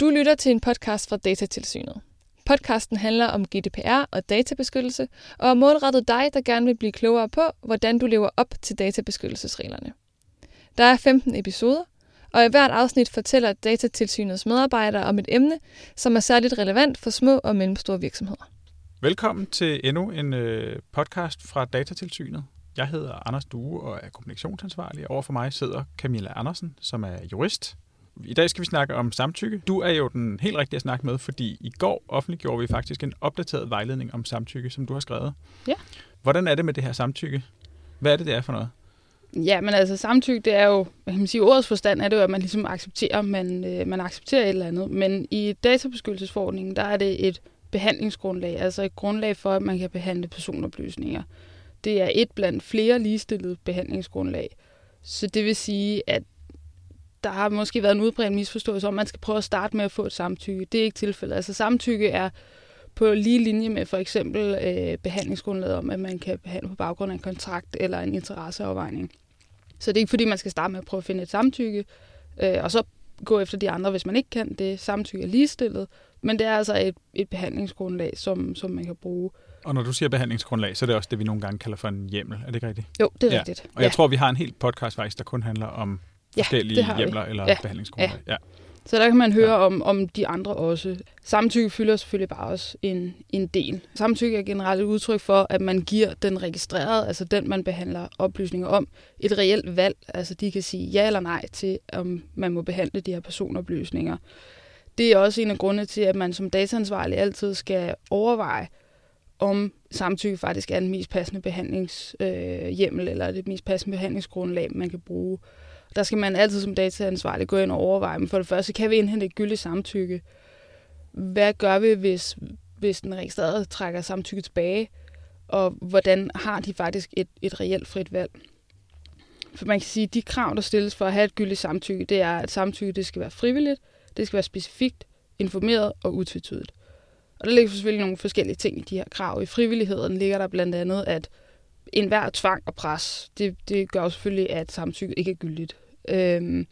Du lytter til en podcast fra Datatilsynet. Podcasten handler om GDPR og databeskyttelse, og er målrettet dig, der gerne vil blive klogere på, hvordan du lever op til databeskyttelsesreglerne. Der er 15 episoder, og i hvert afsnit fortæller Datatilsynets medarbejdere om et emne, som er særligt relevant for små og mellemstore virksomheder. Velkommen til endnu en øh, podcast fra Datatilsynet. Jeg hedder Anders Due og er kommunikationsansvarlig. Over for mig sidder Camilla Andersen, som er jurist. I dag skal vi snakke om samtykke. Du er jo den helt rigtige at snakke med, fordi i går offentliggjorde vi faktisk en opdateret vejledning om samtykke, som du har skrevet. Ja. Hvordan er det med det her samtykke? Hvad er det, det er for noget? Ja, men altså samtykke, det er jo, hvad kan man sige, ordets forstand er det jo, at man ligesom accepterer, man, øh, man accepterer et eller andet. Men i databeskyttelsesforordningen, der er det et behandlingsgrundlag, altså et grundlag for, at man kan behandle personoplysninger. Det er et blandt flere ligestillede behandlingsgrundlag. Så det vil sige, at der har måske været en udbredt misforståelse om, at man skal prøve at starte med at få et samtykke. Det er ikke tilfældet. Altså samtykke er på lige linje med for eksempel øh, behandlingsgrundlaget om, at man kan behandle på baggrund af en kontrakt eller en interesseafvejning. Så det er ikke fordi, man skal starte med at prøve at finde et samtykke, øh, og så gå efter de andre, hvis man ikke kan det. Samtykke er ligestillet, men det er altså et, et behandlingsgrundlag, som, som man kan bruge. Og når du siger behandlingsgrundlag, så er det også det, vi nogle gange kalder for en hjemmel. Er det ikke rigtigt? Jo, det er ja. rigtigt. Og jeg tror, vi har en helt podcast faktisk, der kun handler om Ja, forskellige det har vi. hjemler eller Ja. behandlingsgrundlag. Ja. Så der kan man høre Ja. ja. om, om de andre også. Samtykke fylder selvfølgelig bare også en, en del. Samtykke er generelt et udtryk for, at man giver den registrerede, altså den, man behandler oplysninger om, et reelt valg. Altså de kan sige ja eller nej til, om man må behandle de her personoplysninger. Det er også en af grundene til, at man som dataansvarlig altid skal overveje, om samtykke faktisk er den mest passende behandlingshjemmel, øh, eller det mest passende behandlingsgrundlag, man kan bruge. Der skal man altid som dataansvarlig gå ind og overveje, men for det første, kan vi indhente et gyldigt samtykke? Hvad gør vi, hvis, hvis den registrerede trækker samtykke tilbage? Og hvordan har de faktisk et, et reelt frit valg? For man kan sige, at de krav, der stilles for at have et gyldigt samtykke, det er, at samtykke det skal være frivilligt, det skal være specifikt, informeret og utvetydigt. Og der ligger selvfølgelig nogle forskellige ting i de her krav. I frivilligheden ligger der blandt andet, at enhver tvang og pres, det, det gør selvfølgelig, at samtykke ikke er gyldigt. Øhm,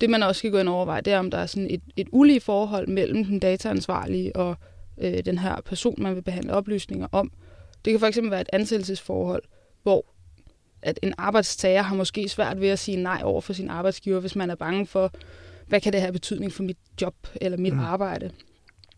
det man også skal gå ind og overveje, det er, om der er sådan et, et ulige forhold mellem den dataansvarlige og øh, den her person, man vil behandle oplysninger om. Det kan fx være et ansættelsesforhold, hvor at en arbejdstager har måske svært ved at sige nej over for sin arbejdsgiver, hvis man er bange for, hvad kan det have betydning for mit job eller mit Mm. arbejde.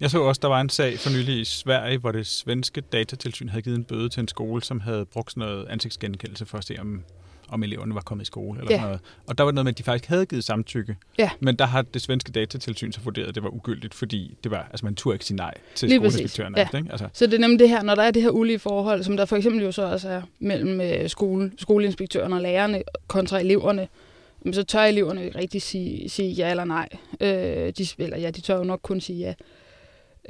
Jeg så også, der var en sag for nylig i Sverige, hvor det svenske datatilsyn havde givet en bøde til en skole, som havde brugt sådan noget ansigtsgenkendelse for at se, om, om eleverne var kommet i skole. Eller Ja. sådan noget. Og der var noget med, at de faktisk havde givet samtykke. Ja. Men der har det svenske datatilsyn så vurderet, at det var ugyldigt, fordi det var, altså man turde ikke sige nej til Lige skoleinspektøren. Ja. Ikke? Altså, Så det er nemlig det her, når der er det her ulige forhold, som der for eksempel jo så også er mellem øh, skole, skoleinspektøren og lærerne kontra eleverne, så tør eleverne ikke rigtig sige, sige ja eller nej. Øh, de, eller ja, de tør jo nok kun sige ja.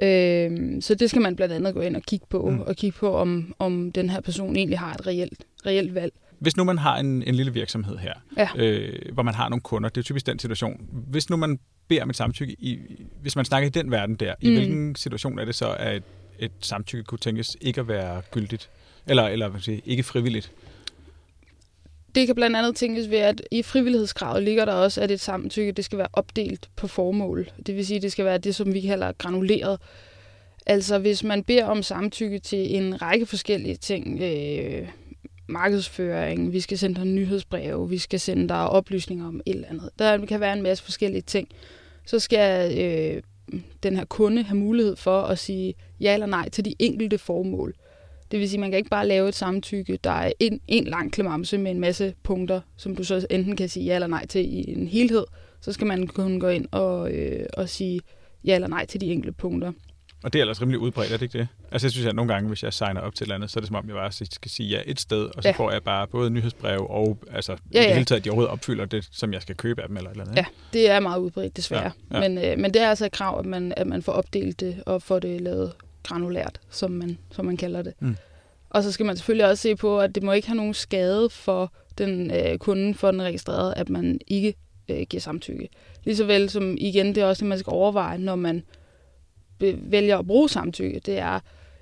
Øh, så det skal man blandt andet gå ind og kigge på, mm. og kigge på, om, om den her person egentlig har et reelt, reelt valg. Hvis nu man har en, en lille virksomhed her, Ja. øh, hvor man har nogle kunder, det er jo typisk den situation. Hvis nu man beder om et samtykke, i, hvis man snakker i den verden der, i Mm. hvilken situation er det så, at et, et samtykke kunne tænkes ikke at være gyldigt? Eller, eller hvad sige, ikke frivilligt? Det kan blandt andet tænkes ved, at i frivillighedskravet ligger der også, at et samtykke det skal være opdelt på formål. Det vil sige, at det skal være det, som vi kalder granuleret. Altså hvis man beder om samtykke til en række forskellige ting, øh, markedsføring, vi skal sende dig nyhedsbreve, vi skal sende dig oplysninger om et eller andet. Der kan være en masse forskellige ting. Så skal øh, den her kunde have mulighed for at sige ja eller nej til de enkelte formål. Det vil sige, at man kan ikke bare lave et samtykke, der er en, en lang klemamse med en masse punkter, som du så enten kan sige ja eller nej til i en helhed. Så skal man kunne gå ind og, øh, og sige ja eller nej til de enkelte punkter. Og det er ellers rimelig udbredt, er det ikke det? Altså jeg synes, at nogle gange, hvis jeg signer op til et eller andet, så er det som om, jeg bare skal sige ja et sted, og så ja. Får jeg bare både nyhedsbrev og altså, ja, Ja, i det hele taget, at de overhovedet opfylder det, som jeg skal købe af dem eller et eller andet. Ja, det er meget udbredt desværre. Ja, ja. Men, øh, men det er altså et krav, at man, at man får opdelt det og får det lavet granulært, som man, som man kalder det. Mm. Og så skal man selvfølgelig også se på, at det må ikke have nogen skade for den øh, kunden, for den registrerede, at man ikke øh, giver samtykke. Ligeså vel som igen, det er også det, man skal overveje, når man vælger at bruge samtykke. Det er,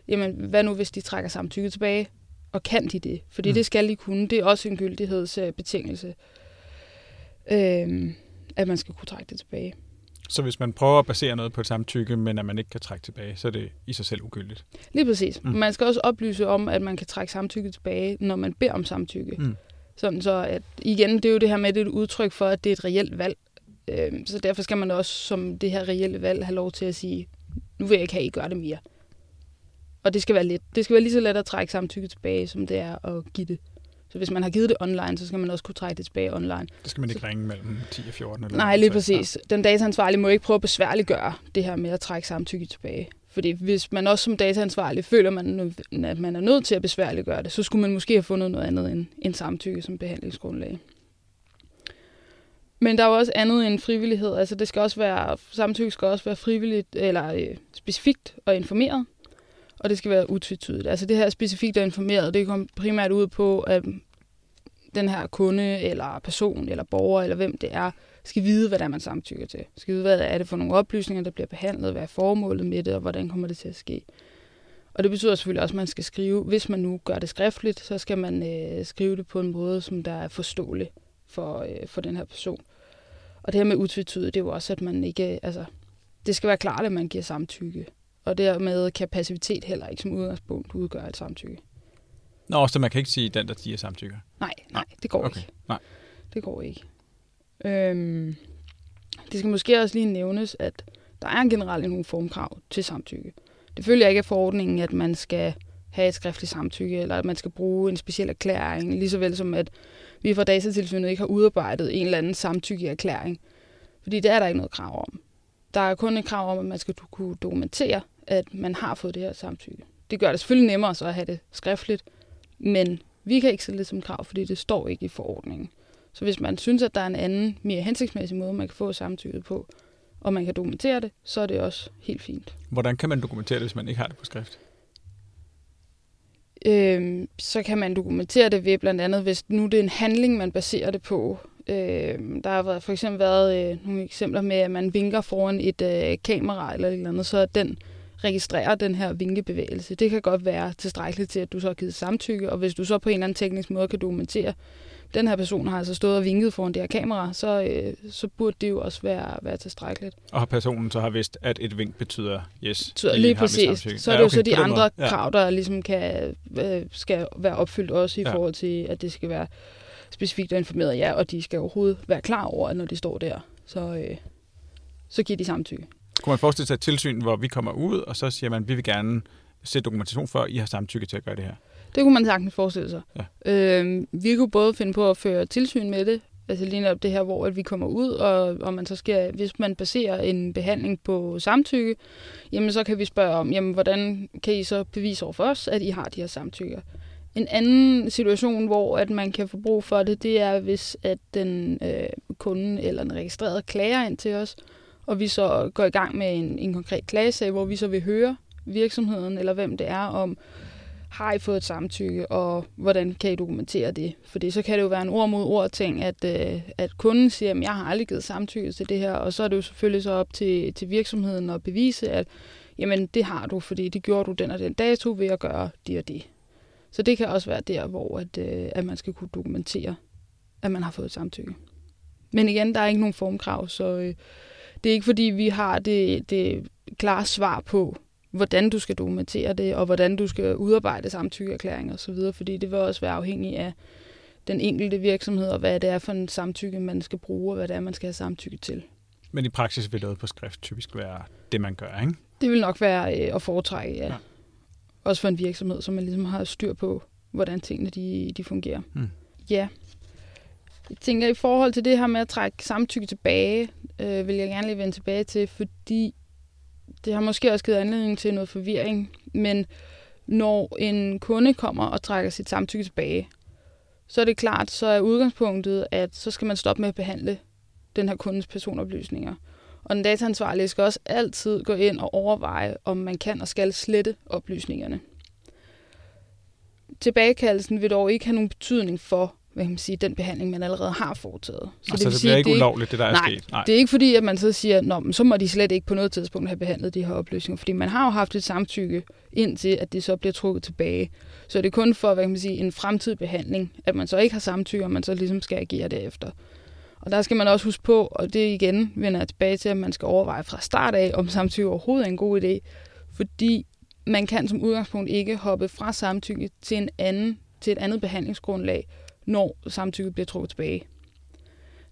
jamen, hvad nu hvis de trækker samtykke tilbage? Og kan de det? Fordi Mm. mm. det skal de kunne. Det er også en gyldighedsbetingelse, øh, at man skal kunne trække det tilbage. Så hvis man prøver at basere noget på et samtykke, men at man ikke kan trække tilbage, så er det i sig selv ugyldigt. Lige præcis. Mm. Mm. Man skal også oplyse om, at man kan trække samtykke tilbage, når man beder om samtykke. Mm. Sådan så, at igen, det er jo det her med, at det er et udtryk for, at det er et reelt valg. Øhm, så derfor skal man også som det her reelle valg have lov til at sige, nu vil jeg ikke have, at I gør det mere. Og det skal være let. Det skal være lige så let at trække samtykke tilbage, som det er at give det. Så hvis man har givet det online, så skal man også kunne trække det tilbage online. Det skal man ikke ringe mellem 10 og 14. Eller Nej, lige så- præcis. Den dataansvarlige må ikke prøve at besværliggøre det her med at trække samtykke tilbage. Fordi hvis man også som dataansvarlig føler, man, at man er nødt til at besværliggøre det, så skulle man måske have fundet noget andet end, end samtykke som behandlingsgrundlag. Men der er jo også andet end frivillighed. Altså det skal også være, samtykke skal også være frivilligt eller øh, specifikt og informeret. Og det skal være utvetydigt. Altså det her specifikt og informeret, det kommer primært ud på, at den her kunde eller person eller borger eller hvem det er, skal vide, hvad det er, man samtykker til. Skal vide, hvad er det for nogle oplysninger, der bliver behandlet, hvad er formålet med det, og hvordan kommer det til at ske. Og det betyder selvfølgelig også, at man skal skrive, hvis man nu gør det skriftligt, så skal man øh, skrive det på en måde, som der er forståelig for, øh, for den her person. Og det her med utvetydigt, det er jo også, at man ikke, altså, det skal være klart, at man giver samtykke. Og dermed kan passivitet heller ikke som udgangspunkt udgøre et samtykke. Nå, så man kan ikke sige den, der giver samtykker. Nej, nej, det går Okay, ikke. nej. Det går ikke. Øhm, det skal måske også lige nævnes, at der er generelt nogle formkrav til samtykke. Det følger ikke af forordningen, at man skal have et skriftligt samtykke, eller at man skal bruge en speciel erklæring, lige så vel som at vi fra Datatilsynet ikke har udarbejdet en eller anden samtykkeerklæring. Fordi det er der ikke noget krav om. Der er kun et krav om, at man skal kunne dokumentere, at man har fået det her samtykke. Det gør det selvfølgelig nemmere så at have det skriftligt, men vi kan ikke sætte det som krav, fordi det står ikke i forordningen. Så hvis man synes, at der er en anden, mere hensigtsmæssig måde, man kan få samtykket på, og man kan dokumentere det, så er det også helt fint. Hvordan kan man dokumentere det, hvis man ikke har det på skrift? Øhm, så kan man dokumentere det ved blandt andet, hvis nu det er en handling, man baserer det på. Øhm, der har været, for eksempel været øh, nogle eksempler med, at man vinker foran et øh, kamera eller et eller andet, så at den registrerer den her vinkebevægelse. Det kan godt være tilstrækkeligt til, at du så har givet samtykke, og hvis du så på en eller anden teknisk måde kan dokumentere, den her person har altså stået og vinket foran det her kamera, så, øh, så burde det jo også være, være tilstrækkeligt. Og har personen så har vidst, at et vink betyder yes. I lige præcis. Så er det jo så de andre. Ja. krav, der ligesom kan, øh, skal være opfyldt også i Ja. ja. forhold til, at det skal være specifikt og informeret ja, og de skal overhovedet være klar over, at når de står der, så, øh, så giver de samtykke. Kunne man forestille sig et tilsyn, hvor vi kommer ud, og så siger man, vi vil gerne se dokumentation for, at I har samtykke til at gøre det her. Det kunne man sagtens forestille sig. Ja. Øh, vi kunne både finde på at føre tilsyn med det, altså lige netop det her, hvor at vi kommer ud, og, og man så skal, hvis man baserer en behandling på samtykke, jamen så kan vi spørge om, jamen hvordan kan I så bevise over for os, at I har de her samtykker? En anden situation, hvor at man kan få brug for det, det er, hvis at den øh, kunde eller den registrerede klager ind til os, og vi så går i gang med en, en konkret klagesag, hvor vi så vil høre virksomheden eller hvem det er om, har I fået et samtykke, og hvordan kan I dokumentere det? Fordi så kan det jo være en ord mod ord ting, at, øh, at kunden siger, at jeg har aldrig givet samtykke til det her, og så er det jo selvfølgelig så op til, til virksomheden at bevise, at jamen, det har du, fordi det gjorde du den og den dato ved at gøre det og det. Så det kan også være der, hvor at, øh, at man skal kunne dokumentere, at man har fået et samtykke. Men igen, der er ikke nogen formkrav, så øh, det er ikke fordi, vi har det, det klare svar på, hvordan du skal dokumentere det, og hvordan du skal udarbejde samtykkeerklæringer osv., fordi det vil også være afhængigt af den enkelte virksomhed, og hvad det er for en samtykke, man skal bruge, og hvad det er, man skal have samtykke til. Men i praksis vil noget på skrift typisk være det, man gør, ikke? Det vil nok være øh, at foretrække, ja. Ja. Også for en virksomhed, så man ligesom har styr på, hvordan tingene de, de fungerer. Hmm. Ja. Jeg tænker, i forhold til det her med at trække samtykke tilbage, øh, vil jeg gerne lige vende tilbage til, fordi det har måske også givet anledning til noget forvirring, men når en kunde kommer og trækker sit samtykke tilbage, så er det klart, så er udgangspunktet, at så skal man stoppe med at behandle den her kundes personoplysninger. Og den dataansvarlige skal også altid gå ind og overveje, om man kan og skal slette oplysningerne. Tilbagekaldelsen vil dog ikke have nogen betydning for hvad kan man sige, den behandling, man allerede har foretaget. Så det, så det bliver ikke det er ulovligt, det der er nej, sket? Nej, det er ikke fordi, at man så siger, Nå, men så må de slet ikke på noget tidspunkt have behandlet de her oplysninger, fordi man har jo haft et samtykke indtil, at det så bliver trukket tilbage. Så det er kun for, hvad kan man sige, en fremtidig behandling, at man så ikke har samtykke, og man så ligesom skal agere derefter. Og Og der skal man også huske på, og det igen vender jeg tilbage til, at man skal overveje fra start af, om samtykke overhovedet er en god idé. Fordi man kan som udgangspunkt ikke hoppe fra samtykke til, en anden, til et andet behandlingsgrundlag, når samtykket bliver trukket tilbage.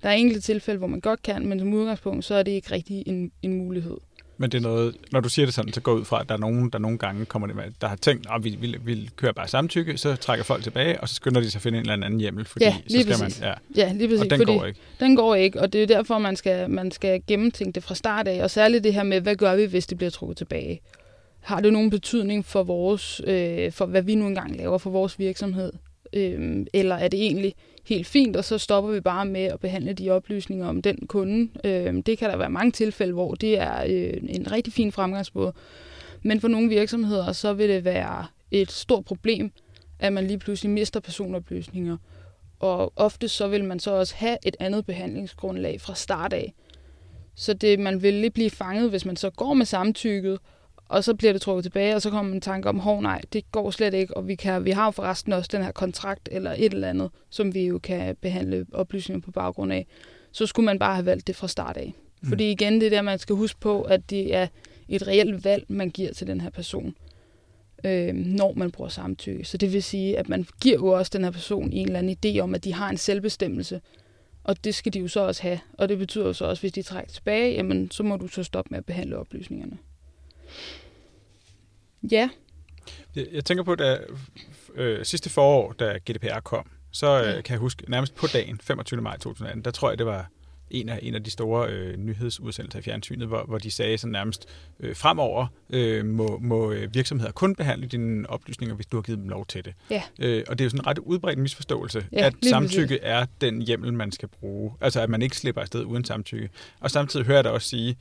Der er enkelte tilfælde, hvor man godt kan, men som udgangspunkt, så er det ikke rigtig en, en mulighed. Men det er noget, når du siger det sådan, så går ud fra, at der er nogen, der nogle gange kommer det med, der har tænkt, at vi, vi, vi kører bare samtykke, så trækker folk tilbage, og så skynder de sig at finde en eller anden hjemmel, fordi Ja, så skal præcis. man, ja, Ja, lige præcis. og den fordi går ikke. Den går ikke, og det er derfor, man skal, man skal gennemtænke det fra start af, og særligt det her med, hvad gør vi, hvis det bliver trukket tilbage? Har det nogen betydning for, vores, øh, for hvad vi nu engang laver for vores virksomhed? Øhm, eller er det egentlig helt fint, og så stopper vi bare med at behandle de oplysninger om den kunde? Øhm, det kan der være mange tilfælde, hvor det er øh, en rigtig fin fremgangsmåde. Men for nogle virksomheder, så vil det være et stort problem, at man lige pludselig mister personoplysninger. Og ofte så vil man så også have et andet behandlingsgrundlag fra start af. Så det, man vil lige blive fanget, hvis man så går med samtykket, og så bliver det trukket tilbage, og så kommer man en tanke om, hov nej, det går slet ikke, og vi, kan, vi har jo forresten også den her kontrakt eller et eller andet, som vi jo kan behandle oplysninger på baggrund af. Så skulle man bare have valgt det fra start af. Mm. Fordi igen, det er der, man skal huske på, at det er et reelt valg, man giver til den her person, øh, når man bruger samtykke. Så det vil sige, at man giver jo også den her person en eller anden idé om, at de har en selvbestemmelse, og det skal de jo så også have. Og det betyder jo så også, hvis de trækker tilbage, jamen, så må du så stoppe med at behandle oplysningerne. Ja, Jeg, jeg tænker på, at øh, sidste forår, da GDPR kom, så øh, kan jeg huske, nærmest på dagen, 25. maj 2018, der tror jeg, det var en af, en af de store øh, nyhedsudsendelser i fjernsynet, hvor, hvor de sagde sådan nærmest, øh, fremover øh, må, må øh, virksomheder kun behandle dine oplysninger, hvis du har givet dem lov til det. Ja. Øh, og det er jo sådan en ret udbredt misforståelse, Ja, at samtykke er den hjemmel, man skal bruge. Altså, at man ikke slipper afsted uden samtykke. Og samtidig hører jeg dig også sige,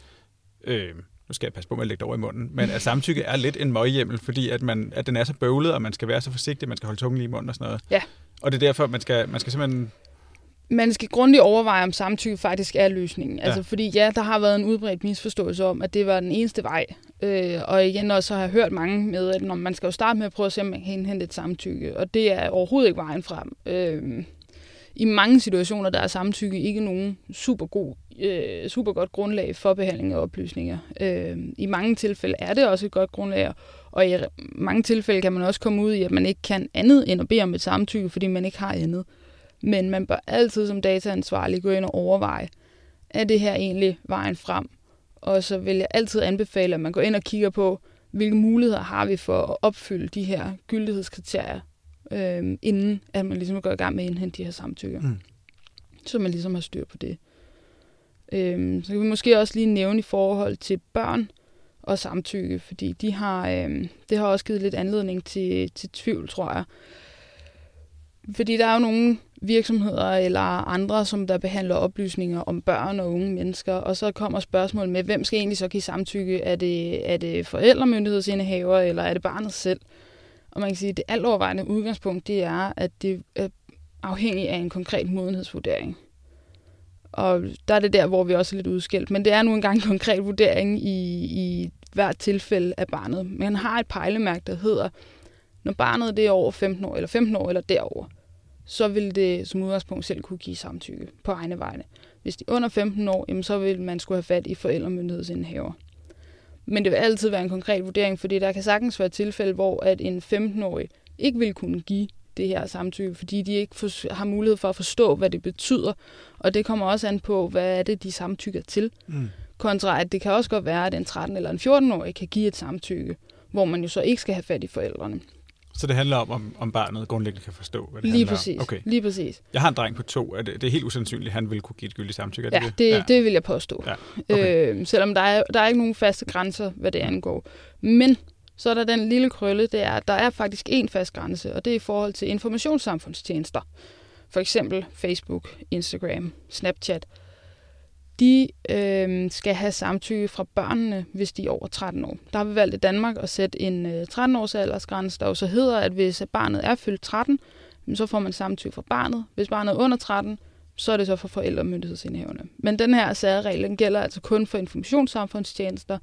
øh, nu skal jeg passe på med at lægge det over i munden, men at samtykke er lidt en møghjemmel, fordi at, man, at den er så bøvlet, og man skal være så forsigtig, man skal holde tungen lige i munden og sådan noget. Ja. Og det er derfor, man skal, man skal simpelthen... man skal grundigt overveje, om samtykke faktisk er løsningen. Ja. Altså, fordi ja, der har været en udbredt misforståelse om, at det var den eneste vej. Øh, og igen også har jeg hørt mange med, at når man skal jo starte med at prøve at se, om man kan indhente et samtykke. Og det er overhovedet ikke vejen frem. Øh, i mange situationer, der er samtykke ikke nogen super god øh, super godt grundlag for behandling af oplysninger. Øh, I mange tilfælde er det også et godt grundlag, og i mange tilfælde kan man også komme ud i, at man ikke kan andet end at bede om et samtykke, fordi man ikke har andet. Men man bør altid som dataansvarlig gå ind og overveje, er det her egentlig vejen frem? Og så vil jeg altid anbefale, at man går ind og kigger på, hvilke muligheder har vi for at opfylde de her gyldighedskriterier, øh, inden at man ligesom går i gang med at indhente de her samtykker. Mm. Så man ligesom har styr på det. Øhm, så kan vi måske også lige nævne i forhold til børn og samtykke, fordi de har, øhm, det har også givet lidt anledning til, til tvivl, tror jeg. Fordi der er jo nogle virksomheder eller andre, som der behandler oplysninger om børn og unge mennesker, og så kommer spørgsmålet med, hvem skal egentlig så give samtykke? Er det, er det forældremyndighedsindehaver, eller er det barnet selv? Og man kan sige, at det altovervejende udgangspunkt, det er, at det er afhængigt af en konkret modenhedsvurdering. Og der er det der, hvor vi også er lidt udskilt. Men det er nu engang en konkret vurdering i, i hvert tilfælde af barnet. Man har et pejlemærke, der hedder, når barnet det er over 15 år, eller 15 år eller derover, så vil det som udgangspunkt selv kunne give samtykke på egne vegne. Hvis de er under 15 år, jamen, så vil man skulle have fat i forældremyndighedsindehaver. Men det vil altid være en konkret vurdering, fordi der kan sagtens være tilfælde, hvor at en 15-årig ikke vil kunne give det her samtykke, fordi de ikke for, har mulighed for at forstå, hvad det betyder. Og det kommer også an på, hvad er det, de samtykker til. Mm. Kontra at det kan også godt være, at en 13- eller en 14-årig kan give et samtykke, hvor man jo så ikke skal have fat i forældrene. Så det handler om, om, om barnet grundlæggende kan forstå, hvad det Lige præcis. om. Okay. Lige præcis. Jeg har en dreng på to. Er det, det er helt usandsynligt, at han vil kunne give et gyldigt samtykke. Ja, det, det, ja. det vil jeg påstå. Ja, okay. Øh, selvom der er, der er ikke nogen faste grænser, hvad det angår. Men så er der den lille krølle, det er, at der er faktisk en fast grænse, og det er i forhold til informationssamfundstjenester. For eksempel Facebook, Instagram, Snapchat. De øh, skal have samtykke fra børnene, hvis de er over 13 år. Der har vi valgt i Danmark at sætte en øh, 13-års aldersgrænse, der jo så hedder, at hvis barnet er fyldt 13, så får man samtykke fra barnet. Hvis barnet er under 13, så er det så for forældremyndighedsindehaverne. Men den her særregel den gælder altså kun for informationssamfundstjenester,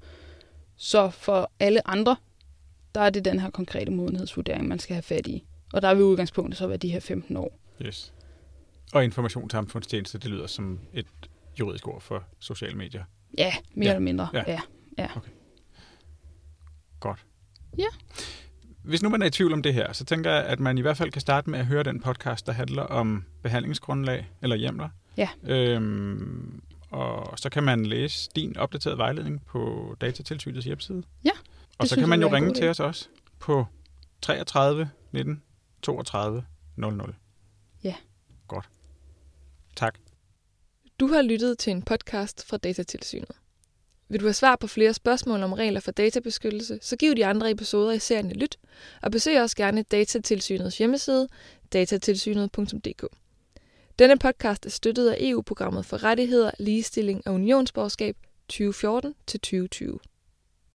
så for alle andre, der er det den her konkrete modenhedsvurdering, man skal have fat i. Og der er vi udgangspunktet så være de her 15 år. Yes. Og informationssamfundstjeneste, det lyder som et juridisk ord for sociale medier. Ja, mere Ja. eller mindre. Ja. Ja. ja. Godt. Ja. Hvis nu man er i tvivl om det her, så tænker jeg, at man i hvert fald kan starte med at høre den podcast, der handler om behandlingsgrundlag eller hjemler. Ja. Øhm, og så kan man læse din opdaterede vejledning på Datatilsynets hjemmeside. Ja, Og så kan man jo ringe til os også på 33 19 32 00. Ja. Godt. Tak. Du har lyttet til en podcast fra Datatilsynet. Vil du have svar på flere spørgsmål om regler for databeskyttelse, så giv de andre episoder i serien et lyt, og besøg også gerne Datatilsynets hjemmeside, datatilsynet.dk. Denne podcast er støttet af EU-programmet for rettigheder, ligestilling og unionsborgerskab 2014-2020.